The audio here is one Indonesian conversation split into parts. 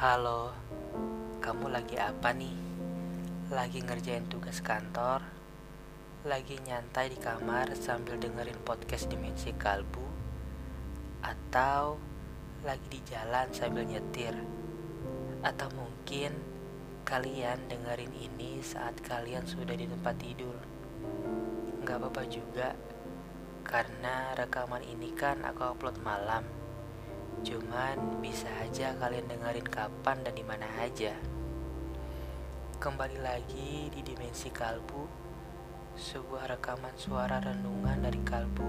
Halo, kamu lagi apa nih? Lagi ngerjain tugas kantor? Lagi nyantai di kamar sambil dengerin podcast Dimensi Kalbu? Atau lagi di jalan sambil nyetir? Atau mungkin kalian dengerin ini saat kalian sudah di tempat tidur? Gak apa-apa juga, karena rekaman ini kan aku upload malam. Cuman bisa aja kalian dengerin kapan dan di mana aja. Kembali lagi di Dimensi Kalbu, sebuah rekaman suara renungan dari kalbu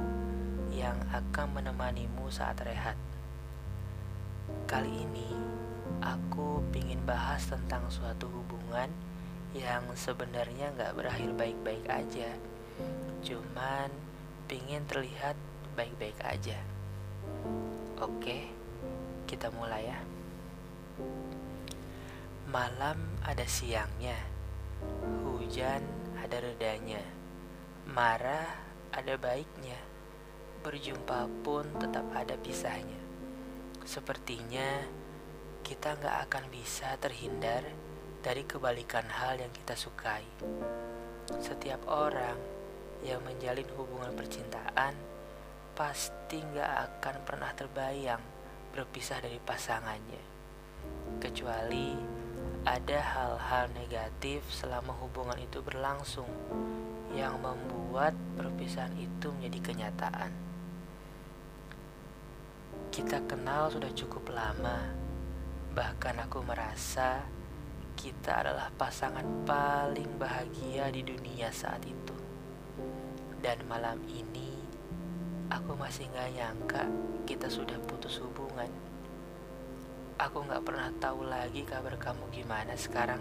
yang akan menemanimu saat rehat. Kali ini, aku ingin bahas tentang suatu hubungan yang sebenarnya nggak berakhir baik-baik aja. Cuman pingin terlihat baik-baik aja. Oke kita mulai ya. Malam ada siangnya, hujan ada redanya, marah ada baiknya, berjumpa pun tetap ada pisahnya. Sepertinya kita nggak akan bisa terhindar dari kebalikan hal yang kita sukai. Setiap orang yang menjalin hubungan percintaan pasti nggak akan pernah terbayang berpisah dari pasangannya, kecuali ada hal-hal negatif selama hubungan itu berlangsung yang membuat perpisahan itu menjadi kenyataan. Kita kenal sudah cukup lama, bahkan aku merasa kita adalah pasangan paling bahagia di dunia saat itu. Dan malam ini Aku masih gak nyangka kita sudah putus hubungan. Aku gak pernah tahu lagi kabar kamu gimana sekarang.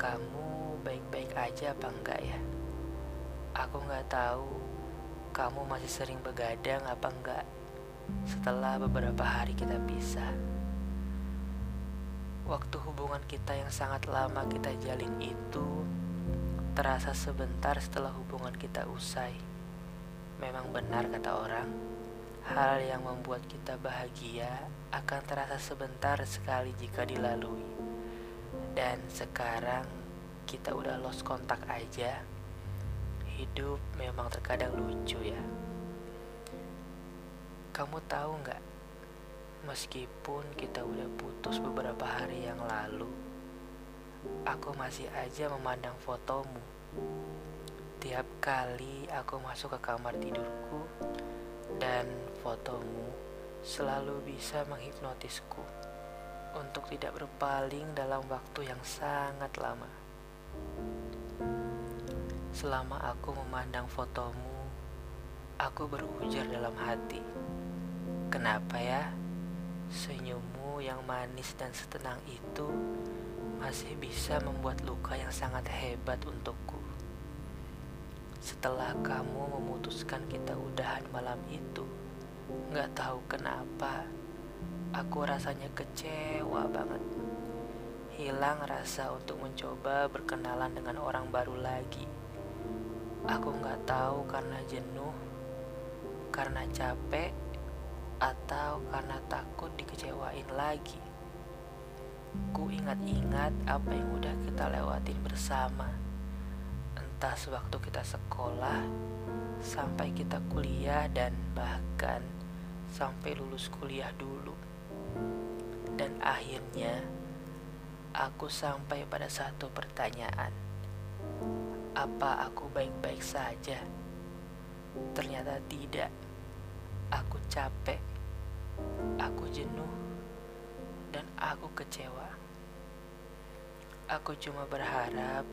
Kamu baik-baik aja apa enggak ya? Aku gak tahu kamu masih sering begadang apa enggak setelah beberapa hari kita pisah. Waktu hubungan kita yang sangat lama kita jalin itu terasa sebentar setelah hubungan kita usai. Memang benar kata orang, hal yang membuat kita bahagia akan terasa sebentar sekali jika dilalui. Dan sekarang kita udah lost kontak aja. Hidup memang terkadang lucu ya. Kamu tahu nggak? Meskipun kita udah putus beberapa hari yang lalu, aku masih aja memandang fotomu setiap kali aku masuk ke kamar tidurku dan fotomu selalu bisa menghipnotisku untuk tidak berpaling dalam waktu yang sangat lama. Selama aku memandang fotomu, aku berujar dalam hati. Kenapa ya? Senyummu yang manis dan setenang itu masih bisa membuat luka yang sangat hebat untukku. Setelah kamu memutuskan kita udahan malam itu, gak tahu kenapa, aku rasanya kecewa banget. Hilang rasa untuk mencoba berkenalan dengan orang baru lagi. Aku gak tahu karena jenuh, karena capek, atau karena takut dikecewain lagi. Ku ingat-ingat apa yang udah kita lewatin bersama entah sewaktu kita sekolah sampai kita kuliah dan bahkan sampai lulus kuliah dulu. Dan akhirnya aku sampai pada satu pertanyaan. Apa aku baik-baik saja? Ternyata tidak. Aku capek. Aku jenuh. Dan aku kecewa. Aku cuma berharap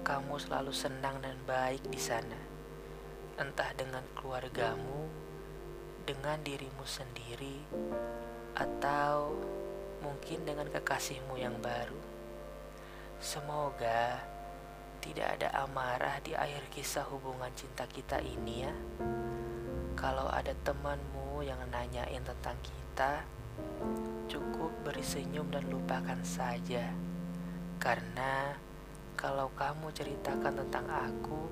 kamu selalu senang dan baik di sana, entah dengan keluargamu, dengan dirimu sendiri, atau mungkin dengan kekasihmu yang baru. Semoga tidak ada amarah di akhir kisah hubungan cinta kita ini ya. Kalau ada temanmu yang nanyain tentang kita, cukup beri senyum dan lupakan saja. Karena kalau kamu ceritakan tentang aku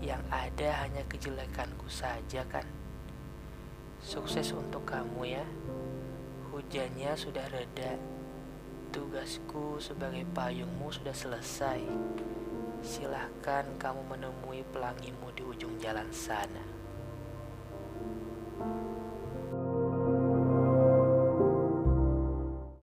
yang ada hanya kejelekanku saja kan. Sukses untuk kamu ya. Hujannya sudah reda. Tugasku sebagai payungmu sudah selesai. Silahkan kamu menemui pelangimu di ujung jalan sana. thank you